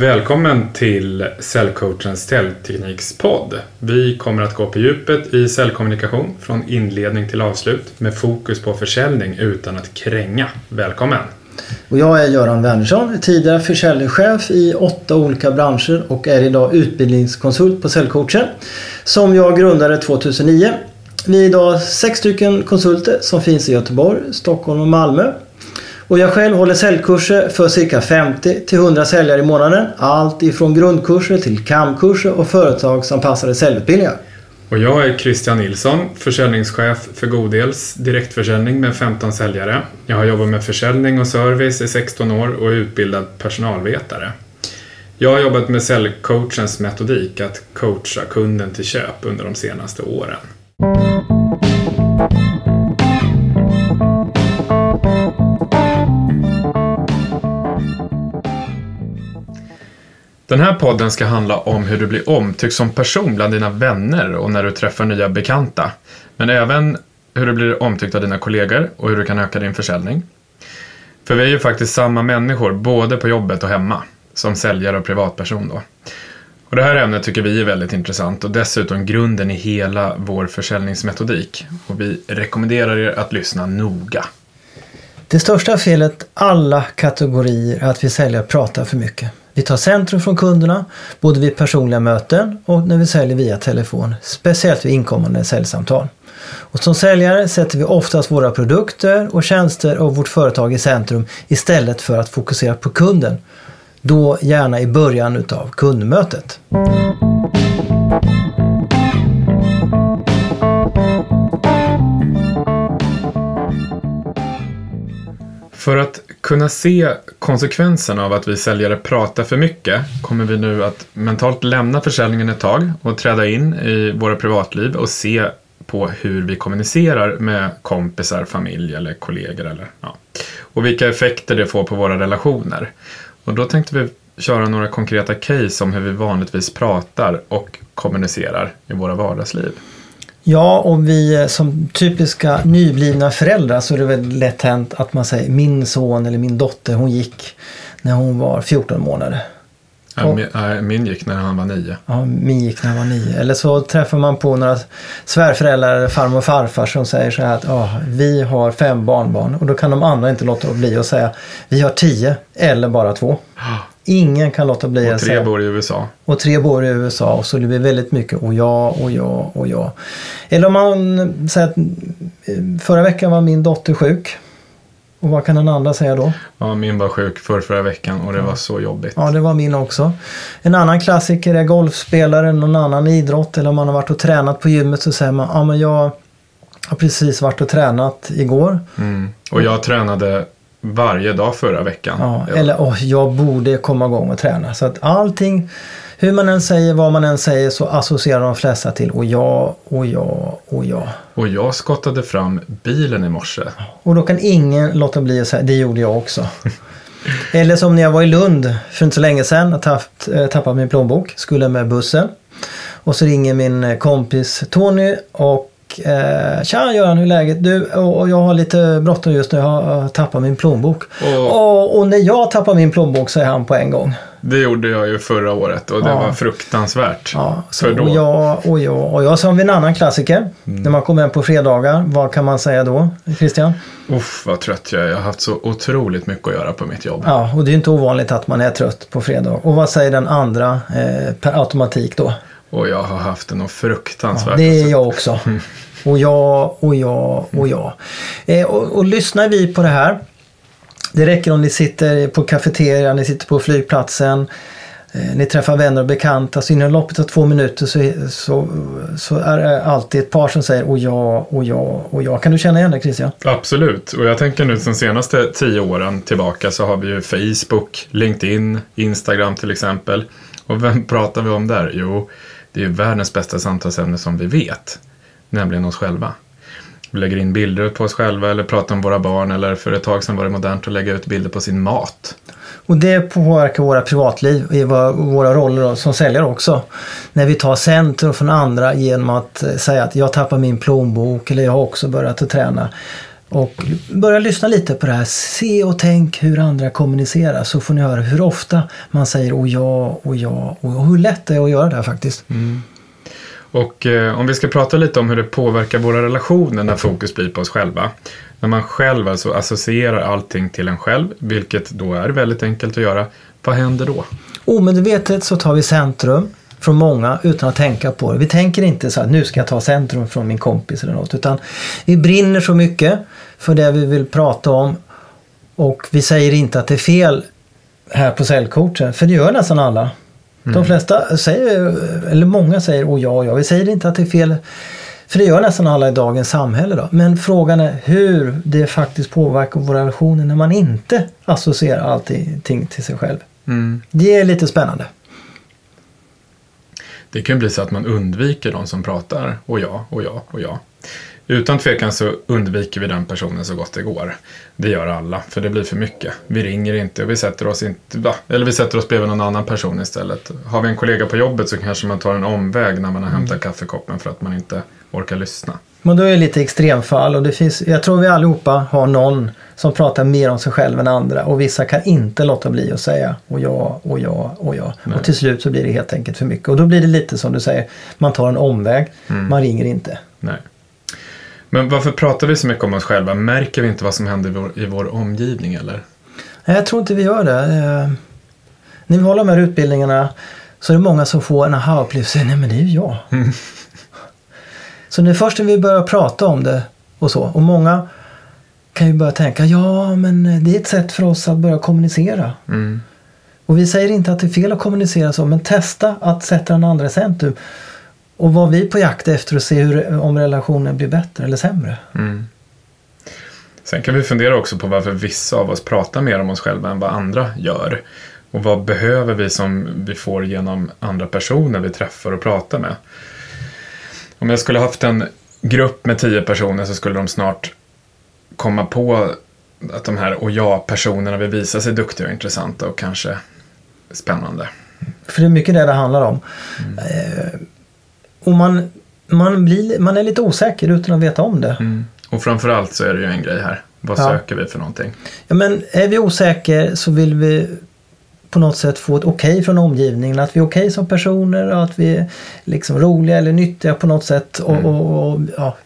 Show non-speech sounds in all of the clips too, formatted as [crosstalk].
Välkommen till Cellcoachens Cellteknikspodd. Vi kommer att gå på djupet i cellkommunikation från inledning till avslut med fokus på försäljning utan att kränga. Välkommen! Och jag är Göran Wernersson, tidigare försäljningschef i åtta olika branscher och är idag utbildningskonsult på Cellcoachen som jag grundade 2009. Vi är idag sex stycken konsulter som finns i Göteborg, Stockholm och Malmö. Och jag själv håller säljkurser för cirka 50 till 100 säljare i månaden. Allt ifrån grundkurser till kamkurser och företagsanpassade säljutbildningar. Och jag är Christian Nilsson, försäljningschef för Godels direktförsäljning med 15 säljare. Jag har jobbat med försäljning och service i 16 år och är utbildad personalvetare. Jag har jobbat med säljcoachens metodik att coacha kunden till köp under de senaste åren. Den här podden ska handla om hur du blir omtyckt som person bland dina vänner och när du träffar nya bekanta. Men även hur du blir omtyckt av dina kollegor och hur du kan öka din försäljning. För vi är ju faktiskt samma människor, både på jobbet och hemma, som säljare och privatperson då. Och det här ämnet tycker vi är väldigt intressant och dessutom grunden i hela vår försäljningsmetodik. Och vi rekommenderar er att lyssna noga. Det största felet alla kategorier är att vi säljare pratar för mycket. Vi tar centrum från kunderna, både vid personliga möten och när vi säljer via telefon, speciellt vid inkommande säljsamtal. Och som säljare sätter vi oftast våra produkter och tjänster och vårt företag i centrum istället för att fokusera på kunden. Då gärna i början utav kundmötet. För att kunna se konsekvenserna av att vi säljare pratar för mycket kommer vi nu att mentalt lämna försäljningen ett tag och träda in i våra privatliv och se på hur vi kommunicerar med kompisar, familj eller kollegor. Eller, ja. Och vilka effekter det får på våra relationer. Och då tänkte vi köra några konkreta case om hur vi vanligtvis pratar och kommunicerar i våra vardagsliv. Ja, och vi som typiska nyblivna föräldrar så är det väldigt lätt hänt att man säger min son eller min dotter hon gick när hon var 14 månader. Ja, min, min gick när han var nio. Ja, min gick när han var nio. Eller så träffar man på några svärföräldrar eller farmor och farfar som säger så här att oh, vi har fem barnbarn och då kan de andra inte låta bli att säga vi har tio eller bara två. Ingen kan låta bli att säga. Och tre bor i USA. Och tre bor i USA och så det blir väldigt mycket och ja och ja och ja. Eller om man säger att förra veckan var min dotter sjuk. Och vad kan den andra säga då? Ja, min var sjuk för förra veckan och det var så jobbigt. Ja, det var min också. En annan klassiker är golfspelare, någon annan idrott eller om man har varit och tränat på gymmet så säger man ja men jag har precis varit och tränat igår. Mm. Och jag tränade varje dag förra veckan. Ja, eller oh, jag borde komma igång och träna. Så att allting, hur man än säger, vad man än säger så associerar de flesta till och ja, och ja, och ja. Och jag skottade fram bilen i morse. Och då kan ingen låta bli att säga, det gjorde jag också. [laughs] eller som när jag var i Lund för inte så länge sedan, och tapp, eh, tappade min plånbok, skulle med bussen. Och så ringer min kompis Tony och eh, Tja Göran, hur är läget? Du, och, och jag har lite bråttom just nu. Jag har tappat min plånbok. Och, och, och, när jag tappar min plånbok så är han på en gång. Det gjorde jag ju förra året och det ja. var fruktansvärt. Ja, så, för då. Och, jag, och, jag, och jag som en annan klassiker. Mm. När man kommer hem på fredagar, vad kan man säga då? Christian? Uff, vad trött jag är. Jag har haft så otroligt mycket att göra på mitt jobb. Ja, och det är inte ovanligt att man är trött på fredag. Och vad säger den andra eh, per automatik då? Och jag har haft det något fruktansvärt. Ja, det är jag också. [laughs] Och ja, och ja, och ja. Eh, och, och lyssnar vi på det här. Det räcker om ni sitter på kafeterian, ni sitter på flygplatsen. Eh, ni träffar vänner och bekanta. Så inom loppet av två minuter så, så, så är det alltid ett par som säger och ja, och ja, och ja. Kan du känna igen det Christian? Absolut. Och jag tänker nu de senaste tio åren tillbaka så har vi ju Facebook, LinkedIn, Instagram till exempel. Och vem pratar vi om där? Jo, det är världens bästa samtalsämne som vi vet, nämligen oss själva. Vi lägger in bilder på oss själva eller pratar om våra barn eller för ett tag sedan var det modernt att lägga ut bilder på sin mat. Och det påverkar våra privatliv i våra roller som säljare också. När vi tar centrum från andra genom att eh, säga att jag tappar min plånbok eller jag har också börjat att träna. Och börja lyssna lite på det här. Se och tänk hur andra kommunicerar så får ni höra hur ofta man säger och ja och ja och hur lätt det är att göra det här faktiskt. Mm. Och eh, om vi ska prata lite om hur det påverkar våra relationer när fokus blir på oss själva. När man själv alltså associerar allting till en själv, vilket då är väldigt enkelt att göra. Vad händer då? Omedvetet så tar vi centrum från många utan att tänka på det. Vi tänker inte så att nu ska jag ta centrum från min kompis eller något. Utan vi brinner så mycket för det vi vill prata om. Och vi säger inte att det är fel här på säljcoachen, för det gör nästan alla. Mm. De flesta säger, eller många säger oh ja, ja. Vi säger inte att det är fel. För det gör nästan alla i dagens samhälle. Då. Men frågan är hur det faktiskt påverkar våra relationer när man inte associerar allting till sig själv. Mm. Det är lite spännande. Det kan bli så att man undviker de som pratar och ja, och ja, och ja. Utan tvekan så undviker vi den personen så gott det går. Det gör alla, för det blir för mycket. Vi ringer inte och vi sätter oss inte, va? eller vi sätter oss bredvid någon annan person istället. Har vi en kollega på jobbet så kanske man tar en omväg när man har hämtat mm. kaffekoppen för att man inte orkar lyssna. Men då är det lite extremfall och det finns, jag tror vi allihopa har någon som pratar mer om sig själv än andra och vissa kan inte låta bli att säga och ja och ja och ja. Nej. Och till slut så blir det helt enkelt för mycket och då blir det lite som du säger, man tar en omväg, mm. man ringer inte. Nej. Men varför pratar vi så mycket om oss själva? Märker vi inte vad som händer i vår, i vår omgivning eller? Nej, jag tror inte vi gör det. Eh, när vi håller de här utbildningarna så är det många som får en aha-upplevelse. Nej men det är ju jag. Mm. Så är först när vi börjar prata om det och så. Och många kan ju börja tänka, ja men det är ett sätt för oss att börja kommunicera. Mm. Och vi säger inte att det är fel att kommunicera så, men testa att sätta den andra i centrum. Och var vi på jakt efter att se hur, om relationen blir bättre eller sämre. Mm. Sen kan vi fundera också på varför vissa av oss pratar mer om oss själva än vad andra gör. Och vad behöver vi som vi får genom andra personer vi träffar och pratar med. Om jag skulle haft en grupp med tio personer så skulle de snart komma på att de här och ja-personerna vill visa sig duktiga och intressanta och kanske spännande. För det är mycket det det handlar om. Mm. Eh, och man, man, blir, man är lite osäker utan att veta om det. Mm. Och framförallt så är det ju en grej här. Vad ja. söker vi för någonting? Ja, men är vi osäkra så vill vi på något sätt få ett okej okay från omgivningen. Att vi är okej okay som personer och att vi är liksom roliga eller nyttiga på något sätt. Och, mm. och, och ja,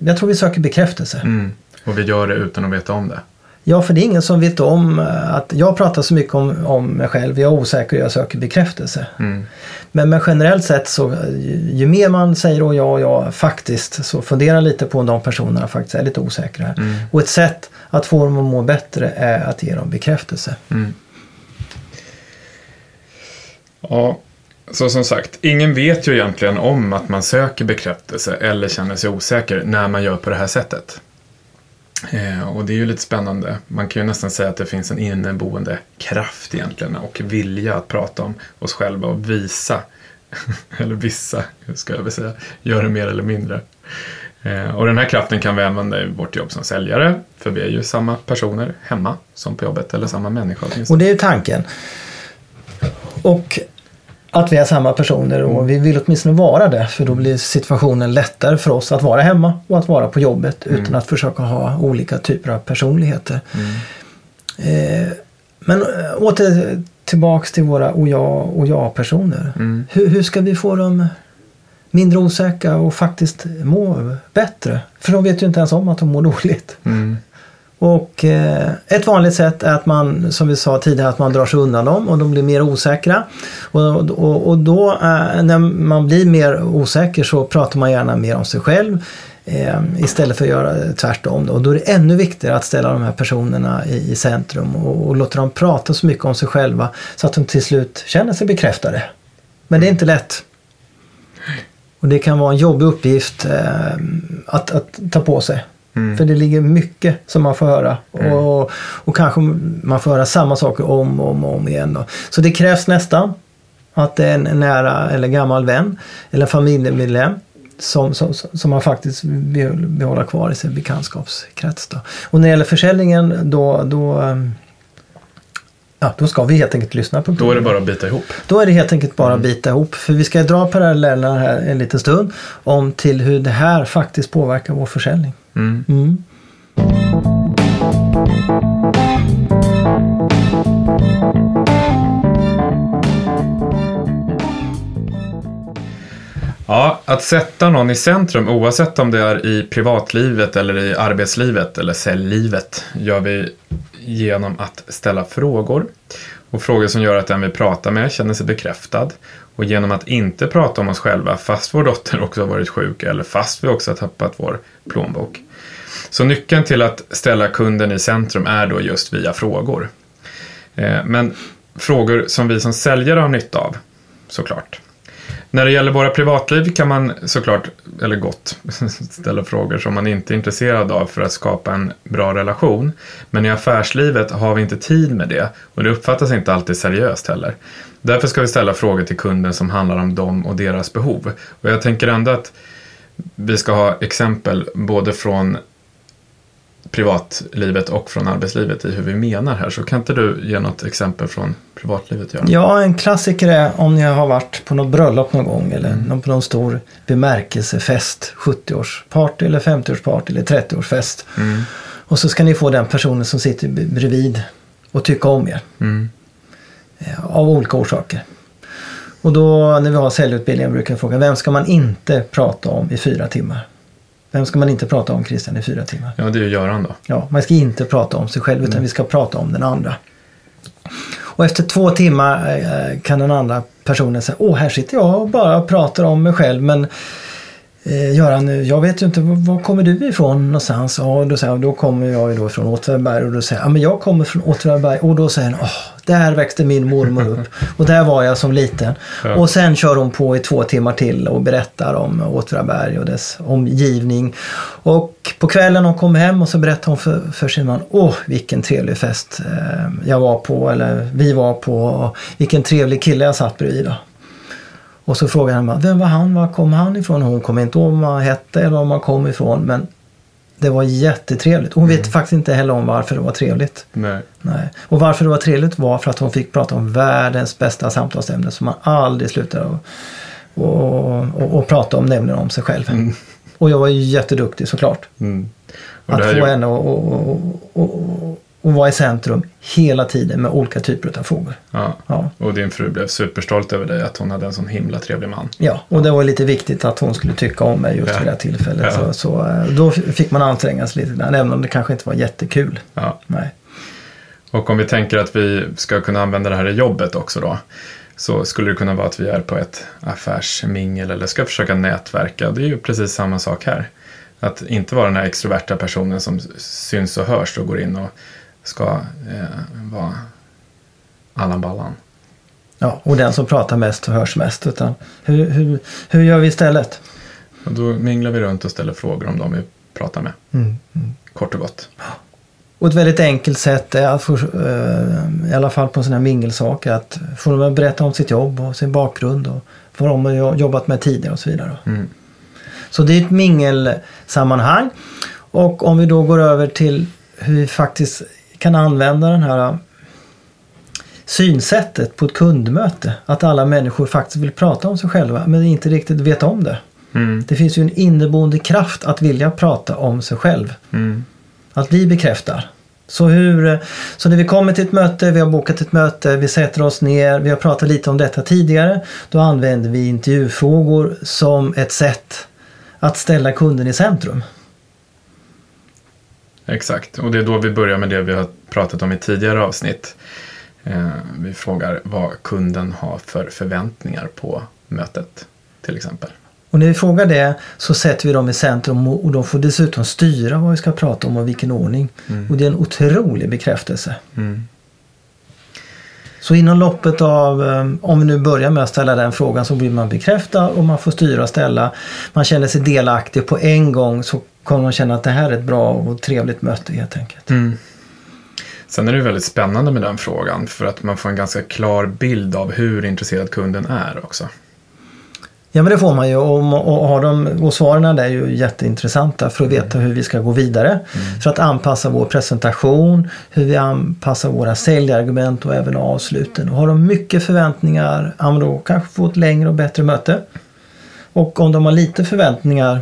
jag tror vi söker bekräftelse. Mm. Och vi gör det utan att veta om det. Ja, för det är ingen som vet om att jag pratar så mycket om, om mig själv. Jag är osäker och jag söker bekräftelse. Mm. Men, men generellt sett så ju mer man säger och ja, ja, faktiskt så fundera lite på om de personerna faktiskt är lite osäkra. Mm. Och ett sätt att få dem att må bättre är att ge dem bekräftelse. Mm. Ja, så som sagt, ingen vet ju egentligen om att man söker bekräftelse eller känner sig osäker när man gör på det här sättet. Eh, och det är ju lite spännande. Man kan ju nästan säga att det finns en inneboende kraft egentligen och vilja att prata om oss själva och visa, [laughs] eller vissa, ska jag väl säga, gör det mer eller mindre. Eh, och den här kraften kan vi använda i vårt jobb som säljare, för vi är ju samma personer hemma som på jobbet, eller samma människa Och det är tanken. Och att vi är samma personer och vi vill åtminstone vara det för då blir situationen lättare för oss att vara hemma och att vara på jobbet mm. utan att försöka ha olika typer av personligheter. Mm. Eh, men eh, åter tillbaks till våra och ja och ja-personer. Mm. Hur, hur ska vi få dem mindre osäkra och faktiskt må bättre? För de vet ju inte ens om att de mår dåligt. Och eh, ett vanligt sätt är att man, som vi sa tidigare, att man drar sig undan dem och de blir mer osäkra. Och, och, och då eh, när man blir mer osäker så pratar man gärna mer om sig själv. Eh, istället för att göra tvärtom. Och då är det ännu viktigare att ställa de här personerna i, i centrum och, och låta dem prata så mycket om sig själva så att de till slut känner sig bekräftade. Men det är inte lätt. Och det kan vara en jobbig uppgift eh, att, att ta på sig. Mm. För det ligger mycket som man får höra. Mm. Och, och kanske man får höra samma saker om och om, om igen. Då. Så det krävs nästan att det är en nära eller gammal vän eller familjemedlem som, som, som man faktiskt vill behålla kvar i sin bekantskapskrets. Då. Och när det gäller försäljningen då, då ehm, Ja, då ska vi helt enkelt lyssna på Då är det bara att bita ihop. Då är det helt enkelt bara att mm. bita ihop. För vi ska dra parallellerna här en liten stund om till hur det här faktiskt påverkar vår försäljning. Mm. Mm. Ja, att sätta någon i centrum, oavsett om det är i privatlivet eller i arbetslivet eller säljlivet, gör vi genom att ställa frågor. Och frågor som gör att den vi pratar med känner sig bekräftad. Och genom att inte prata om oss själva fast vår dotter också har varit sjuk eller fast vi också har tappat vår plånbok. Så nyckeln till att ställa kunden i centrum är då just via frågor. Eh, men frågor som vi som säljare har nytta av, såklart. När det gäller våra privatliv kan man såklart, eller gott, [laughs] ställa frågor som man inte är intresserad av för att skapa en bra relation. Men i affärslivet har vi inte tid med det och det uppfattas inte alltid seriöst heller. Därför ska vi ställa frågor till kunden som handlar om dem och deras behov. Och jag tänker ändå att vi ska ha exempel både från privatlivet och från arbetslivet i hur vi menar här. Så kan inte du ge något exempel från privatlivet? Göran? Ja, en klassiker är om ni har varit på något bröllop någon gång eller mm. på någon stor bemärkelsefest, 70-årsparty eller 50-årsparty eller 30-årsfest. Mm. Och så ska ni få den personen som sitter bredvid och tycka om er. Mm. Eh, av olika orsaker. Och då när vi har säljutbildningen brukar jag fråga, vem ska man inte prata om i fyra timmar? Vem ska man inte prata om Christian i fyra timmar? Ja, det är ju Göran då. Ja, man ska inte prata om sig själv utan mm. vi ska prata om den andra. Och efter två timmar eh, kan den andra personen säga, åh här sitter jag och bara pratar om mig själv men eh, Göran, jag vet ju inte, var kommer du ifrån någonstans? Ja, då, säger, då kommer jag ju då från Åtvidaberg och då säger men jag kommer från Åtvidaberg och då säger han, åh, där växte min mormor upp [laughs] och där var jag som liten. Ja. Och sen kör hon på i två timmar till och berättar om Åtvidaberg och dess omgivning. Och på kvällen hon kom hem och så berättar hon för, för sin man, åh vilken trevlig fest eh, jag var på eller vi var på vilken trevlig kille jag satt bredvid. Då. Och så frågar han, vem var han, var kom han ifrån? Hon kommer inte ihåg vad han hette eller var man kom ifrån men det var jättetrevligt. Hon mm. vet faktiskt inte heller om varför det var trevligt. Nej. Nej. Och varför det var trevligt var för att hon fick prata om världens bästa samtalsämne som man aldrig slutar att och, och, och prata om, nämligen om sig själv. Mm. Och jag var ju jätteduktig såklart. Mm. Att få henne att och vara i centrum hela tiden med olika typer av frågor. Ja. ja. Och din fru blev superstolt över dig att hon hade en sån himla trevlig man. Ja, och det var lite viktigt att hon skulle tycka om mig just ja. vid det här tillfället. Ja. Så, så, eh, då fick man anstränga sig lite grann, även om det kanske inte var jättekul. Ja. Nej. Och om vi tänker att vi ska kunna använda det här i jobbet också då. Så skulle det kunna vara att vi är på ett affärsmingel eller ska försöka nätverka. Det är ju precis samma sak här. Att inte vara den här extroverta personen som syns och hörs och går in och ska eh, vara Allan Ballan. Ja, och den som pratar mest och hörs mest. Utan hur, hur, hur gör vi istället? Och då minglar vi runt och ställer frågor om de vi pratar med. Mm, mm. Kort och gott. Och ett väldigt enkelt sätt är att få, eh, i alla fall på en sån här mingelsak, att få dem att berätta om sitt jobb och sin bakgrund och vad de har jobbat med tidigare och så vidare. Mm. Så det är ett mingelsammanhang. Och om vi då går över till hur vi faktiskt kan använda den här synsättet på ett kundmöte. Att alla människor faktiskt vill prata om sig själva men inte riktigt vet om det. Mm. Det finns ju en inneboende kraft att vilja prata om sig själv. Mm. Att vi bekräftar. Så, hur, så när vi kommer till ett möte, vi har bokat ett möte, vi sätter oss ner, vi har pratat lite om detta tidigare. Då använder vi intervjufrågor som ett sätt att ställa kunden i centrum. Exakt, och det är då vi börjar med det vi har pratat om i tidigare avsnitt. Eh, vi frågar vad kunden har för förväntningar på mötet till exempel. Och när vi frågar det så sätter vi dem i centrum och de får dessutom styra vad vi ska prata om och vilken ordning. Mm. Och det är en otrolig bekräftelse. Mm. Så inom loppet av, eh, om vi nu börjar med att ställa den frågan så blir man bekräftad och man får styra och ställa. Man känner sig delaktig på en gång så kommer man känna att det här är ett bra och trevligt möte helt enkelt. Mm. Sen är det väldigt spännande med den frågan för att man får en ganska klar bild av hur intresserad kunden är också. Ja men det får man ju och, och, har de, och svaren är ju jätteintressanta för att veta hur vi ska gå vidare. Mm. För att anpassa vår presentation, hur vi anpassar våra säljargument och även avsluten. Och har de mycket förväntningar, ja men då kanske få ett längre och bättre möte. Och om de har lite förväntningar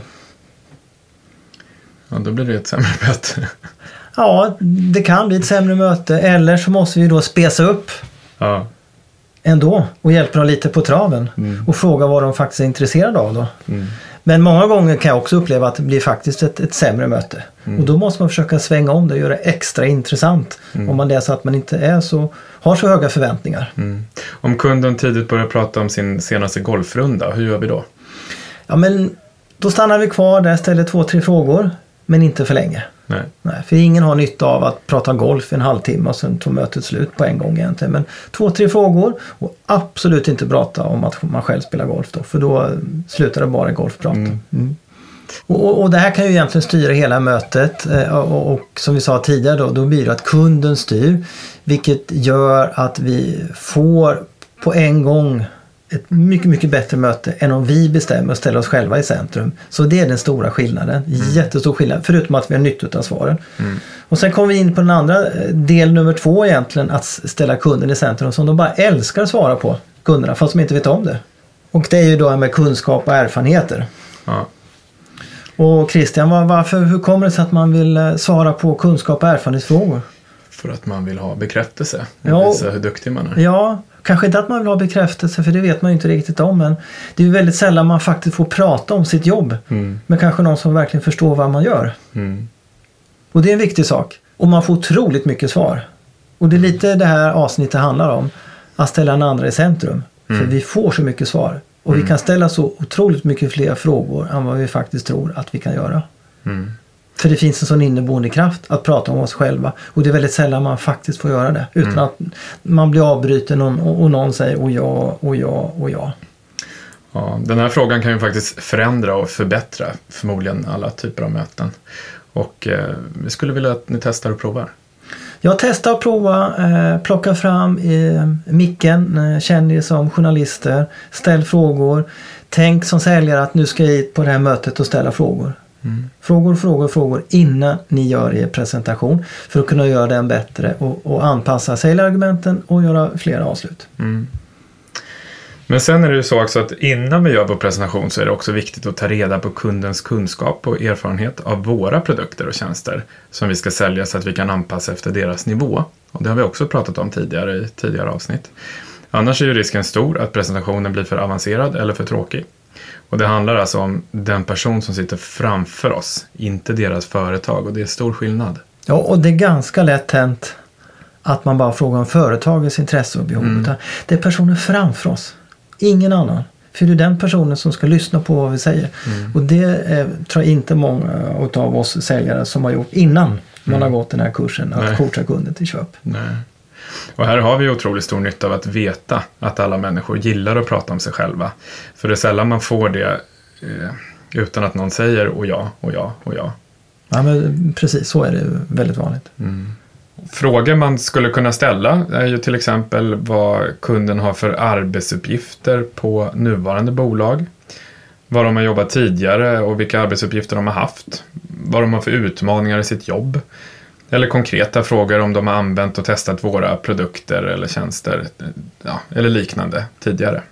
Ja, då blir det ett sämre möte. Ja, det kan bli ett sämre möte eller så måste vi då spesa upp Ja. Ändå och hjälpa dem lite på traven Mm. och fråga vad de faktiskt är intresserade av då. Mm. Men många gånger kan jag också uppleva att det blir faktiskt ett, ett sämre möte. Mm. Och då måste man försöka svänga om det och göra det extra intressant. Om man läser att man inte är så, har så höga förväntningar. Mm. Om kunden tidigt börjar prata om sin senaste golfrunda, hur gör vi då? Ja men då stannar vi kvar där, ställer två, tre frågor. Men inte för länge. Nej. Nej, för ingen har nytta av att prata golf i en halvtimme och sen tog mötet slut på en gång egentligen. Men två, tre frågor och absolut inte prata om att man själv spelar golf då. För då eh, slutar det bara golfprat. Mm. Mm. Och, och, och det här kan ju egentligen styra hela mötet eh, och, och som vi sa tidigare då, då blir det att kunden styr. Vilket gör att vi får på en gång ett mycket, mycket bättre möte än om vi bestämmer och ställer oss själva i centrum. Så det är den stora skillnaden. Jättestor skillnad, förutom att vi har nytta av svaren. Och sen kommer vi in på den andra eh, del nummer två egentligen, att ställa kunden i centrum som de bara älskar att svara på, kunderna, fast de inte vet om det. Och det är ju då med kunskap och erfarenheter. Ja. Och Christian, var, varför, hur kommer det sig att man vill eh, svara på kunskap och erfarenhetsfrågor? För att man vill ha bekräftelse och Ja. visa hur duktig man är. Ja, kanske inte att man vill ha bekräftelse för det vet man ju inte riktigt om men det är ju väldigt sällan man faktiskt får prata om sitt jobb Mm. med kanske någon som verkligen förstår vad man gör. Mm. Och det är en viktig sak. Och man får otroligt mycket svar. Och det är lite det här avsnittet handlar om. Att ställa den andra i centrum. För vi får så mycket svar. Och vi kan ställa så otroligt mycket fler frågor än vad vi faktiskt tror att vi kan göra. Mm. För det finns en sån inneboende kraft att prata om oss själva. Och det är väldigt sällan man faktiskt får göra det. Utan att man blir avbruten och, och någon säger och ja, och ja, och ja. Ja, den här frågan kan ju faktiskt förändra och förbättra förmodligen alla typer av möten. Och eh, vi skulle vilja att ni testar och provar. Jag testar att prova, eh, plocka fram eh, micken, eh, känn er som journalister, ställ frågor. Tänk som säljare att nu ska jag hit på det här mötet och ställa frågor. Frågor, frågor, frågor innan ni gör er presentation för att kunna göra den bättre och, och anpassa säljargumenten och göra flera avslut. Mm. Men sen är det ju så också att innan vi gör vår presentation så är det också viktigt att ta reda på kundens kunskap och erfarenhet av våra produkter och tjänster som vi ska sälja så att vi kan anpassa efter deras nivå. Och det har vi också pratat om tidigare i tidigare avsnitt. Annars är ju risken stor att presentationen blir för avancerad eller för tråkig. Och det handlar alltså om den person som sitter framför oss, inte deras företag och det är stor skillnad. Ja, och det är ganska lätt hänt att man bara frågar om företagets intresse och behov. Utan det är personen framför oss, ingen annan. För det är den personen som ska lyssna på vad vi säger. Och det är, tror jag inte många av oss säljare som har gjort innan man har gått den här kursen, att Nej. coacha kunden till köp. Nej. Och här har vi otroligt stor nytta av att veta att alla människor gillar att prata om sig själva. För det är sällan man får det eh, utan att någon säger och ja, och ja, och ja. Ja, men precis så är det väldigt vanligt. Frågor man skulle kunna ställa är ju till exempel vad kunden har för arbetsuppgifter på nuvarande bolag. Var de har jobbat tidigare och vilka arbetsuppgifter de har haft. Vad de har för utmaningar i sitt jobb. Eller konkreta frågor om de har använt och testat våra produkter eller tjänster ja, eller liknande tidigare.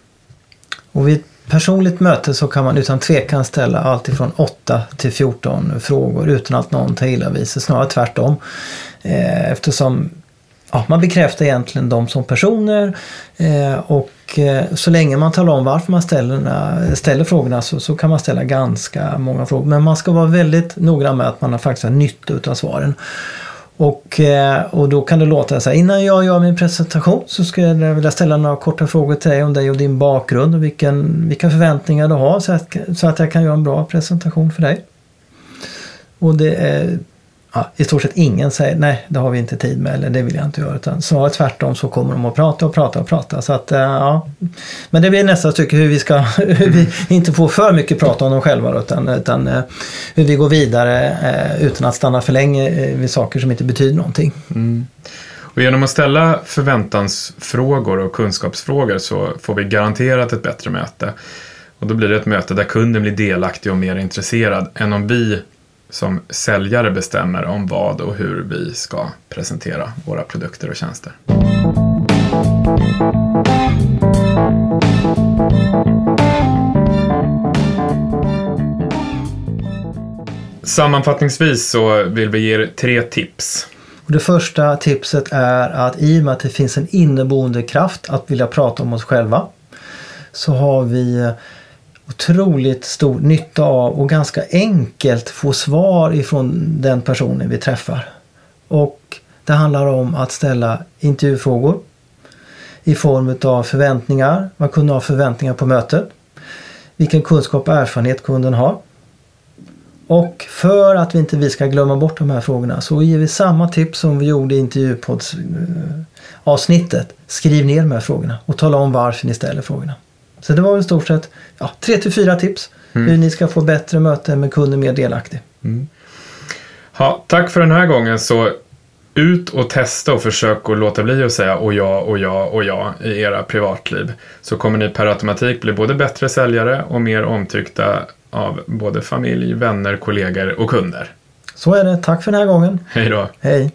Och vid ett personligt möte så kan man utan tvekan ställa allt ifrån 8 till 14 frågor utan att någon tar illa vid sig. Snarare tvärtom. Eh, eftersom ja, man bekräftar egentligen dem som personer eh, och eh, så länge man talar om varför man ställer, ställer frågorna så, så kan man ställa ganska många frågor. Men man ska vara väldigt noggrann med att man faktiskt har nytta av svaren. Och, eh, och då kan det låta så här, innan jag gör min presentation så skulle jag vilja ställa några korta frågor till dig om dig och din bakgrund och vilken, vilka förväntningar du har så att, så att jag kan göra en bra presentation för dig. Och det är ja, i stort sett ingen säger nej, det har vi inte tid med eller det vill jag inte göra. Utan snarare tvärtom så kommer de att prata och prata och prata. Så att, eh, ja. Men det blir nästa stycke hur vi ska, [laughs] hur vi inte får för mycket prata om dem själva utan, utan eh, hur vi går vidare eh, utan att stanna för länge vid saker som inte betyder någonting. Och genom att ställa förväntansfrågor och kunskapsfrågor så får vi garanterat ett bättre möte. Och då blir det ett möte där kunden blir delaktig och mer intresserad än om vi som säljare bestämmer om vad och hur vi ska presentera våra produkter och tjänster. Sammanfattningsvis så vill vi ge er tre tips. Det första tipset är att i och med att det finns en inneboende kraft att vilja prata om oss själva så har vi otroligt stor nytta av och ganska enkelt få svar ifrån den personen vi träffar. Och det handlar om att ställa intervjufrågor i form av förväntningar. Man kunde ha förväntningar på mötet. Vilken kunskap och erfarenhet kunden har. Och för att vi inte vi ska glömma bort de här frågorna så ger vi samma tips som vi gjorde i intervjupoddsavsnittet. Eh, Skriv ner de här frågorna och tala om varför ni ställer frågorna. Så det var i stort sett ja, 3 till 4 tips mm. hur ni ska få bättre möten med kunden mer delaktig. Mm. Ja, tack för den här gången så ut och testa och försök att låta bli att säga och ja och ja och ja i era privatliv. Så kommer ni per automatik bli både bättre säljare och mer omtyckta av både familj, vänner, kollegor och kunder. Så är det. Tack för den här gången. Hej då. Hej.